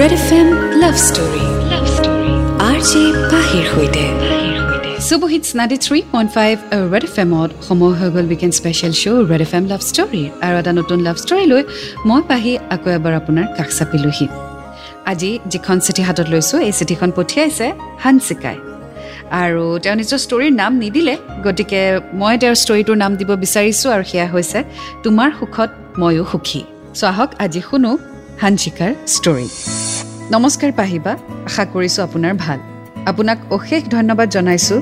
Red F M love story love story R J Pahir সৈতে ninety three point five Red F এমত সময় হৈ গ'ল weekend special show' Red F M love ষ্টৰীৰ আৰু এটা নতুন লাভ ষ্টৰী লৈ মই পাহি আকৌ এবাৰ আপোনাৰ কাষ চাপিলোহি। আজি যিখন চিঠি হাতত লৈছোঁ এই চিঠিখন পঠিয়াইছে হানচিকাই। আৰু তেওঁ নিজৰ ষ্টৰীৰ নাম নিদিলে গতিকে মই তেওঁৰ ষ্টৰীটোৰ নাম দিব বিচাৰিছোঁ আৰু সেয়া হৈছে তোমাৰ সুখত ময়ো সুখী। চ' আহক আজি শুনো হানচিকাৰ ষ্টৰী নমস্কাৰ পাহিবা আশা কৰিছোঁ আপোনাৰ ভাল। আপোনাক অশেষ ধন্যবাদ জনাইছোঁ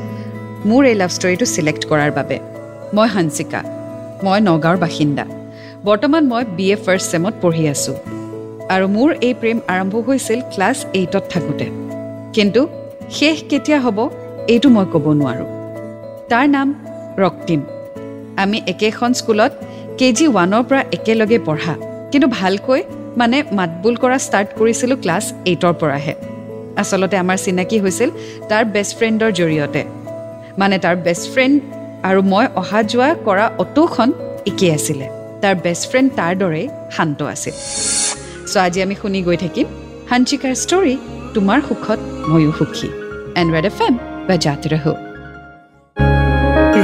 মোৰ এই লাভ ষ্টৰীটো ছিলেক্ট কৰাৰ বাবে। মই হানচিকা মই নগাঁৱৰ বাসিন্দা। বৰ্তমান মই বি এ ফাৰ্ষ্ট ছেমত পঢ়ি আছোঁ। আৰু মোৰ এই প্ৰেম আৰম্ভ হৈছিল ক্লাছ এইটত থাকোঁতে। কিন্তু শেষ কেতিয়া হ'ব এইটো মই ক'ব নোৱাৰোঁ। তাৰ নাম ৰক্তিম। আমি একেখন স্কুলত কে জি ওৱানৰ পৰা একেলগে পঢ়া। কিন্তু ভালকৈ মানে মাতবোল কৰা ষ্টাৰ্ট কৰিছিলোঁ ক্লাছ এইটৰ পৰাহে। আচলতে আমাৰ চিনাকি হৈছিল তাৰ বেষ্ট ফ্ৰেণ্ডৰ জৰিয়তে। মানে তাৰ বেষ্ট ফ্ৰেণ্ড আৰু মই অহা যোৱা কৰা অ'টোখন একেই আছিলে। তাৰ বেষ্ট ফ্ৰেণ্ড তাৰ দৰেই শান্ত আছিল। চ' আজি আমি শুনি গৈ থাকিম হাঞ্চিকাৰ ষ্টৰী তোমাৰ সুখত ময়ো সুখী। এণ্ড ৰেড এফ এম বা জাতি ৰহ।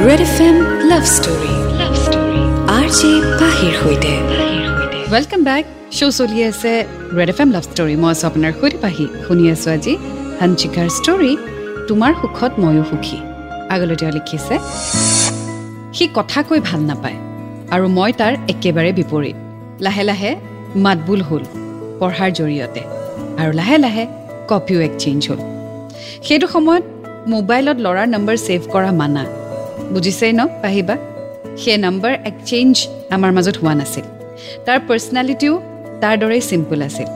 Red F M love story love story R J Pahir সৈতে। ৱেলকাম বেক শ্ব' চলি আছে Red F M love story মই আছোঁ আপোনাৰ সৈতে পাহি শুনি আছোঁ আজি হাঞ্চিকাৰ ষ্টৰী তোমাৰ সুখত ময়ো সুখী আগলৈ তেওঁ লিখিছে সি কথা কৈ ভাল নাপায় আৰু মই তাৰ একেবাৰে বিপৰীত লাহে লাহে মাতবোল হ'ল পঢ়াৰ জৰিয়তে আৰু লাহে লাহে কপিও এক্সেঞ্জ হ'ল সেইটো সময়ত মোবাইলত ল'ৰাৰ নম্বৰ ছেভ কৰা মানা বুজিছেই ন পাহিবা সেই নম্বৰ এক্সেঞ্জ আমাৰ মাজত হোৱা নাছিল তাৰ পাৰ্চনেলিটিও তাৰ দৰেই চিম্পুল আছিল।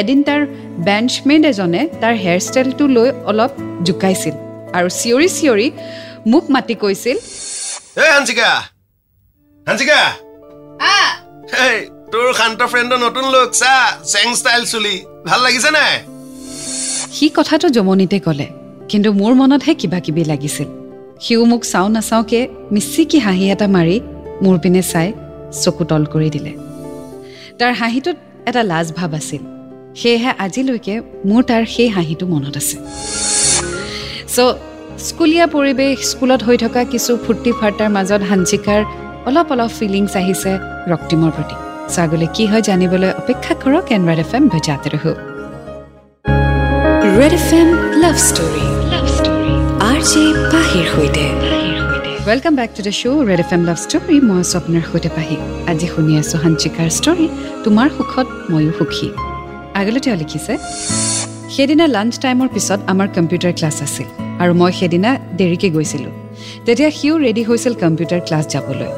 এদিন তাৰ বেঞ্চমেট এজনে তাৰ হেয়াৰ ষ্টাইলটো লৈ অলপ জোকাইছিল আৰু চিঞৰি চিঞৰি মোক মাতি কৈছিল এই হাঞ্চিকা হাঞ্চিকা এই তোৰ শান্ত ফ্ৰেণ্ডৰ নতুন লুক চা চেং ষ্টাইল চুলি ভাল লাগিছে নাই সি কথাটো জমনিতে ক'লে কিন্তু মোৰ মনতহে কিবা কিবি লাগিছিল। সিও মোক চাওঁ নাচাওঁকে মিচিকি হাঁহি এটা মাৰি মোৰ পিনে চাই চকু তল কৰি দিলে। তাৰ হাঁহিটোত এটা লাজ ভাৱ আছিল। সেয়েহে আজিলৈকে মোৰ তাৰ সেই হাঁহিটো মনত আছে। চ' স্কুলীয়া পৰিৱেশ স্কুলত হৈ থকা কিছু ফূৰ্তি ফাৰ্তাৰ মাজত হাঞ্চিকাৰ অলপ অলপ ফিলিংছ আহিছে ৰক্তিমৰ প্ৰতি। চ' আগলৈ কি হয় জানিবলৈ অপেক্ষা কৰক এন ৰেড এফ এম ভজাতে ৰহো। Red F M love story love story. R J Pahir সৈতে। Welcome back to the show' Red F M love story মই আছোঁ আপোনাৰ সৈতে পাহি। আজি শুনি আছোঁ হাঞ্চিকাৰ ষ্টৰী তোমাৰ সুখত ময়ো সুখী। আগলৈ তেওঁ লিখিছে সেইদিনা লাঞ্চ টাইমৰ পিছত আমাৰ কম্পিউটাৰ ক্লাছ আছিল আৰু মই সেইদিনা দেৰিকৈ গৈছিলোঁ। তেতিয়া সিও ৰেডি হৈছিল কম্পিউটাৰ ক্লাছ যাবলৈ।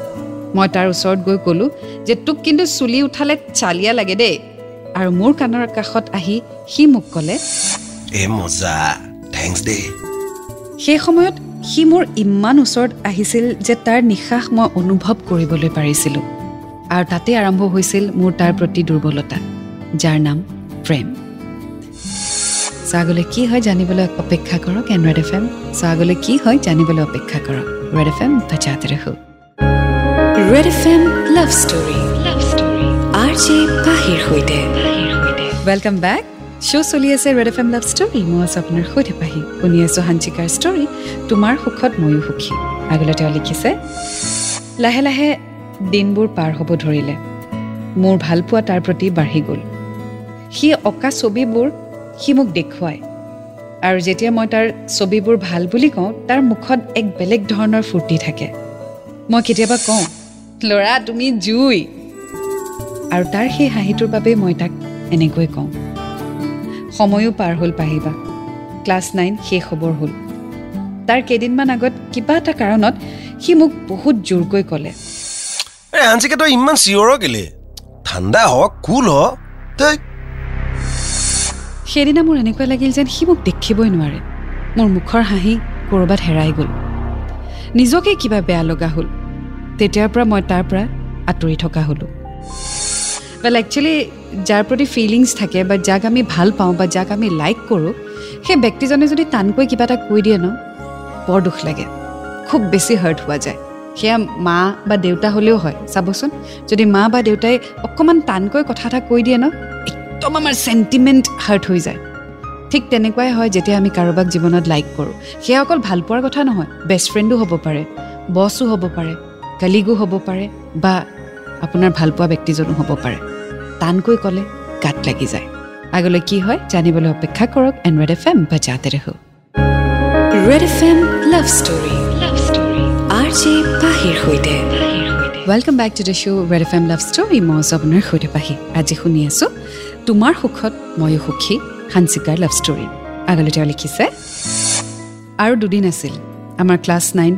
মই তাৰ ওচৰত গৈ ক'লোঁ যে তোক কিন্তু চুলি উঠালে চালিয়া লাগে দেই। আৰু মোৰ কাণৰ কাষত আহি সি মোক ক'লে সেই সময়ত সি মোৰ ইমান ওচৰত আহিছিল যে তাৰ নিশ্বাস মই অনুভৱ কৰিবলৈ পাৰিছিলোঁ। আৰু তাতে আৰম্ভ হৈছিল মোৰ তাৰ প্ৰতি দুৰ্বলতা যাৰ নাম প্ৰেম। চ' আগলৈ কি হয় জানিবলৈ অপেক্ষা কৰক এন ৰেড এফ এম। চ' আগলৈ কি হয় জানিবলৈ অপেক্ষা কৰক। ৰেড এফ এম বজাতে ৰহো Red F M love story. Love story R J Pahir সৈতে। ৱেলকাম বেক শ্ব' চলি আছে Red F M love story মই আছোঁ আপোনাৰ সৈতে পাহি। শুনি আছোঁ হাঞ্চিকাৰ ষ্টৰী তোমাৰ সুখত ময়ো সুখী। আগলৈ তেওঁ লিখিছে লাহে লাহে দিনবোৰ পাৰ হ'ব ধৰিলে। মোৰ ভালপোৱা তাৰ প্ৰতি বাঢ়ি গ'ল। সি অঁকা ছবিবোৰ সি মোক দেখুৱায়। আৰু যেতিয়া মই তাৰ ছবিবোৰ ভাল বুলি কওঁ তাৰ মুখত এক বেলেগ ধৰণৰ ফূৰ্তি থাকে। মই কেতিয়াবা কওঁ ল'ৰা তুমি জুই। আৰু তাৰ সেই হাঁহিটোৰ বাবেই মই তাক এনেকৈ কওঁ সময়ো পাৰ হ'ল পাহিবা। ক্লাছ নাইন শেষ হ'বৰ হ'ল। তাৰ কেইদিনমান আগত কিবা এটা কাৰণত সি মোক বহুত জোৰকৈ ক'লে। তই ইমান চিঞৰ কেলে? ঠাণ্ডা হ কুল হ তই। সেইদিনা মোৰ এনেকুৱা লাগিল যেন সি মোক দেখিবই নোৱাৰে। মোৰ মুখৰ হাঁহি ক'ৰবাত হেৰাই গ'ল। নিজকে কিবা বেয়া লগা হ'ল। তেতিয়াৰ পৰা মই তাৰ পৰা আঁতৰি থকা হ'লোঁ। ৱেল একচুৱেলি যাৰ প্ৰতি ফিলিংছ থাকে বা যাক আমি ভাল পাওঁ বা যাক আমি লাইক কৰোঁ সেই ব্যক্তিজনে যদি টানকৈ কিবা এটা কৈ দিয়ে ন বৰ দুখ লাগে। খুব বেছি হাৰ্ট হোৱা যায়। সেয়া মা বা দেউতা হ'লেও হয় চাবচোন। যদি মা বা দেউতাই অকণমান টানকৈ কথা এটা কৈ দিয়ে ন একদম আমাৰ চেণ্টিমেণ্ট হাৰ্ট হৈ যায়। ঠিক তেনেকুৱাই হয় যেতিয়া আমি কাৰোবাক জীৱনত লাইক কৰোঁ। সেয়া অকল ভাল পোৱাৰ কথা নহয় বেষ্ট ফ্ৰেণ্ডো হ'ব পাৰে বছো হ'ব পাৰে কালিগো হ'ব পাৰে বা আপোনাৰ ভালপোৱা ব্যক্তিজনো হ'ব পাৰে। টানকৈ ক'লে গাত লাগি যায়। আগলৈ কি হয় জানিবলৈ অপেক্ষা কৰক এণ্ড ৰেড এফ এম বা জাতে ৰেহো। Red F M love story. Love story. R J Pahir সৈতে। Welcome back to the show' Red F M love story মই আছোঁ আপোনাৰ সৈতে পাহি। আজি শুনি আছোঁ তোমাৰ সুখত ময়ো সুখী হাঞ্চিকাৰ লাভ ষ্টৰী আগলৈ তেওঁ লিখিছে আৰু দুদিন আছিল আমাৰ ক্লাছ নাইন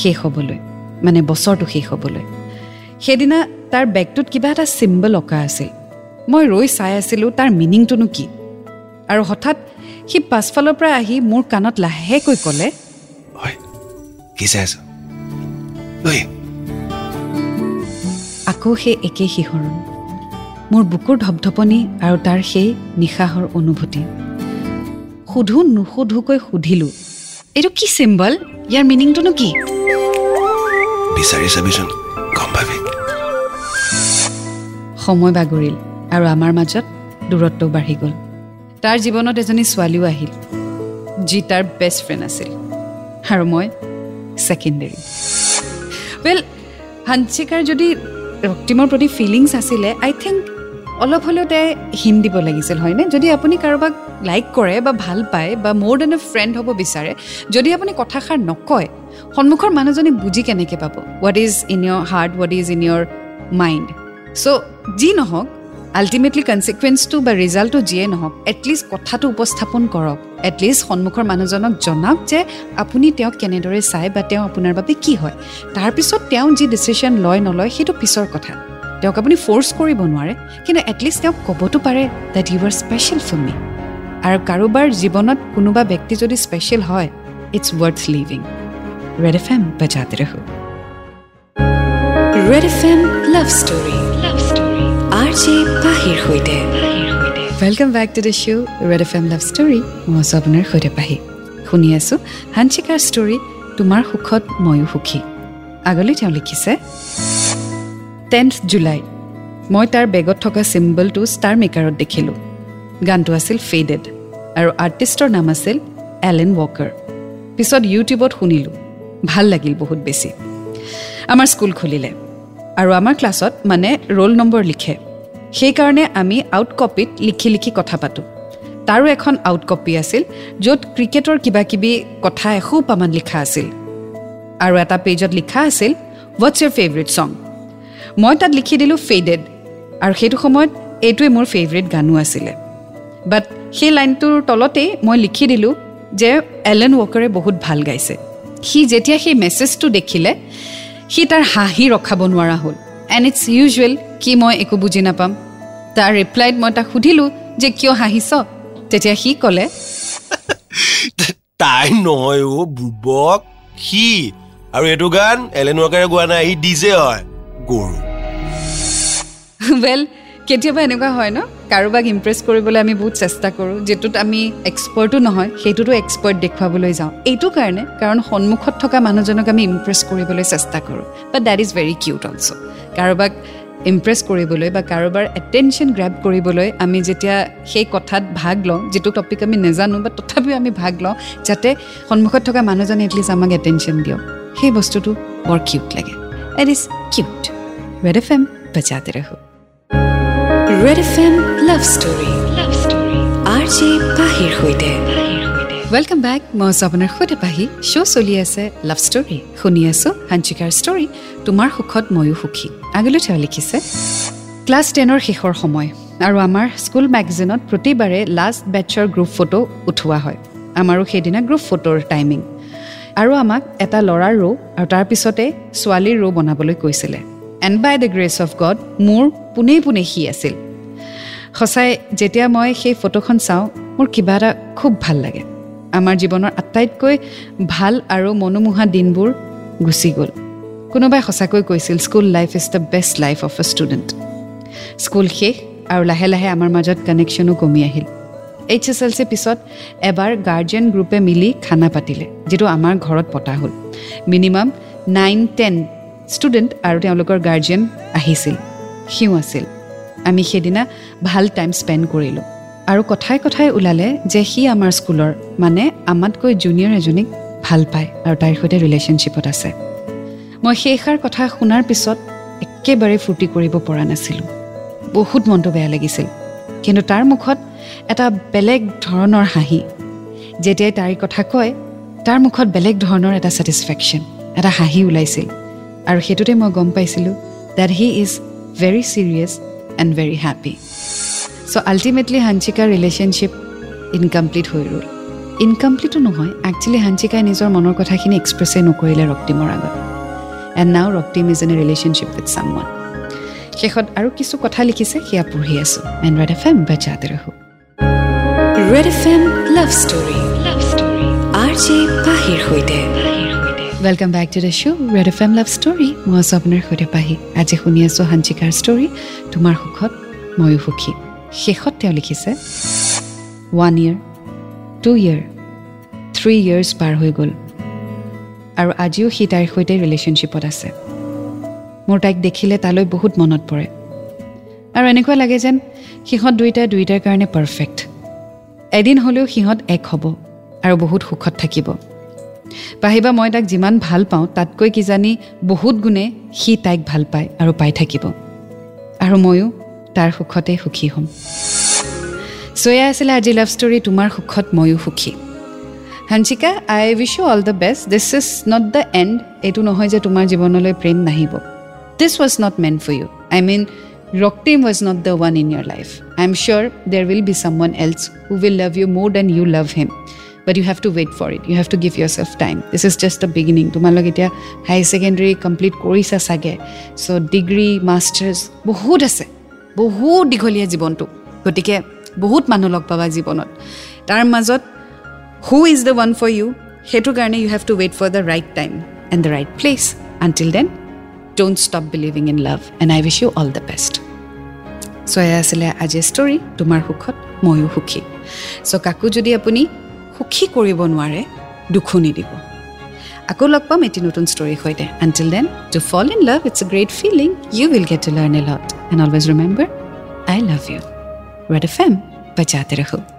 শেষ হ'বলৈ মানে বছৰটো শেষ হ'বলৈ। সেইদিনা তাৰ বেগটোত কিবা এটা চিম্বল অঁকা আছিল। মই ৰৈ চাই আছিলোঁ তাৰ মিনিংটোনো কি। আৰু হঠাৎ সি পাছফালৰ পৰা আহি মোৰ কাণত লাহেকৈ ক'লে আকৌ সেই একেই শিহৰণ। মোৰ বুকুৰ ধপধপনি আৰু তাৰ সেই নিশাহৰ অনুভূতি। সুধো নুসুধোকৈ সুধিলোঁ এইটো কি চিম্বল ইয়াৰ মিনিংটোনো কি? সময় বাগৰিল আৰু আমাৰ মাজত দূৰত্বও বাঢ়ি গ'ল। তাৰ জীৱনত এজনী ছোৱালীও আহিল যি তাৰ বেষ্ট ফ্ৰেণ্ড আছিল আৰু মই ছেকেণ্ডেৰী ৱেল হাঞ্চিকাৰ যদি ৰক্তিমৰ প্ৰতি ফিলিংছ আছিলে আই থিংক অলপ হ'লেও তাই হিম দিব লাগিছিল হয়নে? যদি আপুনি কাৰোবাক লাইক কৰে বা ভাল পায় বা মোৰ দেন এ ফ্ৰেণ্ড হ'ব বিচাৰে যদি আপুনি কথাষাৰ নকয় সন্মুখৰ মানুহজনী বুজি কেনেকৈ পাব? What is in your heart what is in your mind so' যি নহওক আল্টিমেটলি কনচিকুৱেঞ্চটো বা ৰিজাল্টটো যিয়ে নহওক এটলিষ্ট কথাটো উপস্থাপন কৰক। এটলিষ্ট সন্মুখৰ মানুহজনক জনাওক যে আপুনি তেওঁক কেনেদৰে চায় বা তেওঁ আপোনাৰ বাবে কি হয়। তাৰপিছত তেওঁ যি ডিচিশ্যন লয় নলয় সেইটো পিছৰ কথা। তেওঁক আপুনি ফ'ৰ্চ কৰিব নোৱাৰে কিন্তু এটলিষ্ট তেওঁক ক'বতো পাৰে that you are special for me আৰু কাৰোবাৰ জীৱনত কোনোবা ব্যক্তি যদি স্পেচিয়েল হয় it's worth living Red F M বজাতে ৰহো। Red F M love story Pahir সৈতে। Welcome back to the show' Red F M love story মই আছোঁ আপোনাৰ সৈতে পাহি। শুনি আছোঁ হানচিকাৰ ষ্টৰী তোমাৰ সুখত ময়ো সুখী। আগলৈ তেওঁ লিখিছে টেন্থ জুলাই মই তাৰ বেগত থকা চিম্বলটো ষ্টাৰ মেকাৰত দেখিলোঁ। গানটো আছিল ফেডেড আৰু আৰ্টিষ্টৰ নাম আছিল এলেন ৱকাৰ পিছত ইউটিউবত শুনিলোঁ। ভাল লাগিল বহুত বেছি। আমাৰ স্কুল খুলিলে আৰু আমাৰ ক্লাছত মানে ৰোল নম্বৰ লিখে। সেইকাৰণে আমি আউট কপিত লিখি লিখি কথা পাতোঁ। তাৰো এখন আউট কপি আছিল য'ত ক্ৰিকেটৰ কিবা কিবি কথা এসোপামান লিখা আছিল। আৰু এটা পেজত লিখা আছিল হোৱাটছ ইয়ৰ ফেভৰেট ছং মই তাত লিখি দিলোঁ ফেডেড আৰু সেইটো সময়ত এইটোৱে মোৰ ফেভৰেট গানো আছিলে। বাট সেই লাইনটোৰ তলতেই মই লিখি দিলোঁ যে এলেন ৱকাৰে বহুত ভাল গাইছে। সি যেতিয়া সেই মেছেজটো দেখিলে সি তাৰ হাঁহি ৰখাব নোৱাৰা হ'ল। এণ্ড ইটছ ইউজুৱেল কি মই একো বুজি নাপাম। তাৰ ৰিপ্লাইত মই তাক সুধিলোঁ যে কিয় হাঁহিছ? তেতিয়া সি ক'লে তাই নহয় অ' বুবক। সি। আৰু এইটো গান এলেন ৱাকাৰে গোৱা নাই সি ডিজে হয়। গৰু। ৱেল কেতিয়াবা এনেকুৱা হয় ন? কাৰোবাক ইমপ্ৰেছ কৰিবলৈ আমি বহুত চেষ্টা কৰোঁ যিটোত আমি এক্সপাৰ্টো নহয় সেইটোতো এক্সপাৰ্ট দেখুৱাবলৈ যাওঁ। এইটো কাৰণে কাৰণ সন্মুখত থকা মানুহজনক আমি ইমপ্ৰেছ কৰিবলৈ চেষ্টা কৰোঁ। But that is very cute also' কাৰোবাক ইমপ্ৰেছ কৰিবলৈ বা কাৰোবাৰ এটেনশ্যন গ্ৰেপ কৰিবলৈ আমি যেতিয়া সেই কথাত ভাগ লওঁ যিটো টপিক আমি নাজানো বা তথাপিও আমি ভাগ লওঁ যাতে সন্মুখত থকা মানুহজনে এটলিষ্ট আমাক এটেনশ্যন দিয়ক সেই বস্তুটো বৰ কিউট লাগে। It is cute Red F M বজাতে Red F M love story welcome back মই আছোঁ আপোনাৰ সৈতে পাহি শ্ব' চলি আছে লাভ ষ্টৰী শুনি আছোঁ হাঞ্চিকাৰ ষ্টৰী তোমাৰ সুখত ময়ো সুখী আগলৈ তেওঁ লিখিছে ক্লাছ টেনৰ শেষৰ সময় আৰু আমাৰ স্কুল মেগাজিনত প্ৰতিবাৰে লাষ্ট বেটছৰ গ্ৰুপ ফটো উঠোৱা হয় আমাৰো সেইদিনা গ্ৰুপ ফটোৰ টাইমিং আৰু আমাক এটা ল'ৰাৰ ৰ' আৰু তাৰপিছতে ছোৱালীৰ ৰ' বনাবলৈ কৈছিলে and by the grace of God মোৰ পোনে পোনে সি আছিল সঁচাই যেতিয়া মই সেই ফটোখন চাওঁ মোৰ কিবা এটা খুব ভাল লাগে আমাৰ জীৱনৰ আটাইতকৈ ভাল আৰু মনোমোহা দিনবোৰ গুচি গ'ল। কোনোবাই সঁচাকৈ কৈছিল school life is the best life of a student school শেষ আৰু লাহে লাহে আমাৰ মাজত কানেকশ্যনো কমি আহিল। এইচ এছ এল চিৰ পিছত এবাৰ গাৰ্জেন গ্ৰুপে মিলি খানা পাতিলে যিটো আমাৰ ঘৰত পতা হ'ল। মিনিমাম নাইন টেন ষ্টুডেণ্ট আৰু তেওঁলোকৰ গাৰ্জেন আহিছিল। সিও আছিল। আমি সেইদিনা ভাল টাইম স্পেণ্ড কৰিলোঁ। আৰু কথাই কথাই ওলালে যে সি আমাৰ স্কুলৰ মানে আমাতকৈ জুনিয়ৰ এজনীক ভাল পায় আৰু তাইৰ সৈতে ৰিলেশ্যনশ্বিপত আছে। মই সেইষাৰ কথা শুনাৰ পিছত একেবাৰে ফূৰ্তি কৰিব পৰা নাছিলোঁ। বহুত মনটো বেয়া লাগিছিল। কিন্তু তাৰ মুখত এটা বেলেগ ধৰণৰ হাঁহি। যেতিয়াই তাইৰ কথা কয় তাৰ মুখত বেলেগ ধৰণৰ এটা ছেটিছফেকশ্যন এটা হাঁহি ওলাইছিল। আৰু সেইটোতে মই গম পাইছিলোঁ that he is very serious and very happy so' ultimately হাঞ্চিকাৰ relationship incomplete হৈ ৰ'ল। ইনকমপ্লিটো নহয় একচুৱেলি হাঞ্চিকাই নিজৰ মনৰ কথাখিনি এক্সপ্ৰেছেই নকৰিলে ৰক্তিমৰ আগত। And now Raktim is in a relationship with someone শেষত আৰু কিছু কথা লিখিছে সেয়া পঢ়ি আছোঁ। এণ্ড ৰেড এফ এম বাজাতে ৰহো। Red F M love story love story R J Pahir সৈতে। Welcome back to the show' Red F M love story মই আছোঁ আপোনাৰ সৈতে পাহি। আজি শুনি আছোঁ হাঞ্চিকাৰ ষ্টৰী তোমাৰ সুখত ময়ো সুখী। শেষত তেওঁ লিখিছে one year two year three years পাৰ হৈ গ'ল। আৰু আজিও সি তাইৰ সৈতে ৰিলেশ্যনশ্বিপত আছে। মোৰ তাইক দেখিলে তালৈ বহুত মনত পৰে। আৰু এনেকুৱা লাগে যেন সিহঁত দুয়োটা দুয়োটাৰ কাৰণে পাৰফেক্ট এদিন হ'লেও সিহঁত এক হ'ব আৰু বহুত সুখত থাকিব। পাহিবা মই তাক যিমান ভাল পাওঁ তাতকৈ কিজানি বহুত গুণে সি তাইক ভাল পায় আৰু পাই থাকিব। আৰু ময়ো তাৰ সুখতে সুখী হ'ম। চ' এয়া আছিলে আজি লাভ ষ্টৰী তোমাৰ সুখত ময়ো সুখী। Hanchika I wish you all the best this is not the end এইটো নহয় যে তোমাৰ জীৱনলৈ প্ৰেম নাহিব। This was not meant for you I mean Raktim was not the one in your life I am sure there will be someone else who will love you more than you love him but you have to wait for it you have to give yourself time this is just the beginning তোমালোক এতিয়া higher secondary complete কৰিছা চাগে। চ' degree masters বহুত আছে। বহুত দীঘলীয়া জীৱনটো। গতিকে বহুত মানুহ লগ পাবা জীৱনত। তাৰ মাজত who is the one for you সেইটো কাৰণে you have to wait for the right time and the right place until then don't stop believing in love and I wish you all the best so' এয়া আছিলে আজিৰ story তোমাৰ সুখত ময়ো সুখী। চ' কাকো যদি আপুনি সুখী কৰিব নোৱাৰে দুখো নিদিব। আকৌ লগ পাম এটি নতুন ষ্টৰীৰ সৈতে until then to fall in love it's a great feeling you will get to learn a lot and always remember I love you Red F M বজাতে ৰখোঁ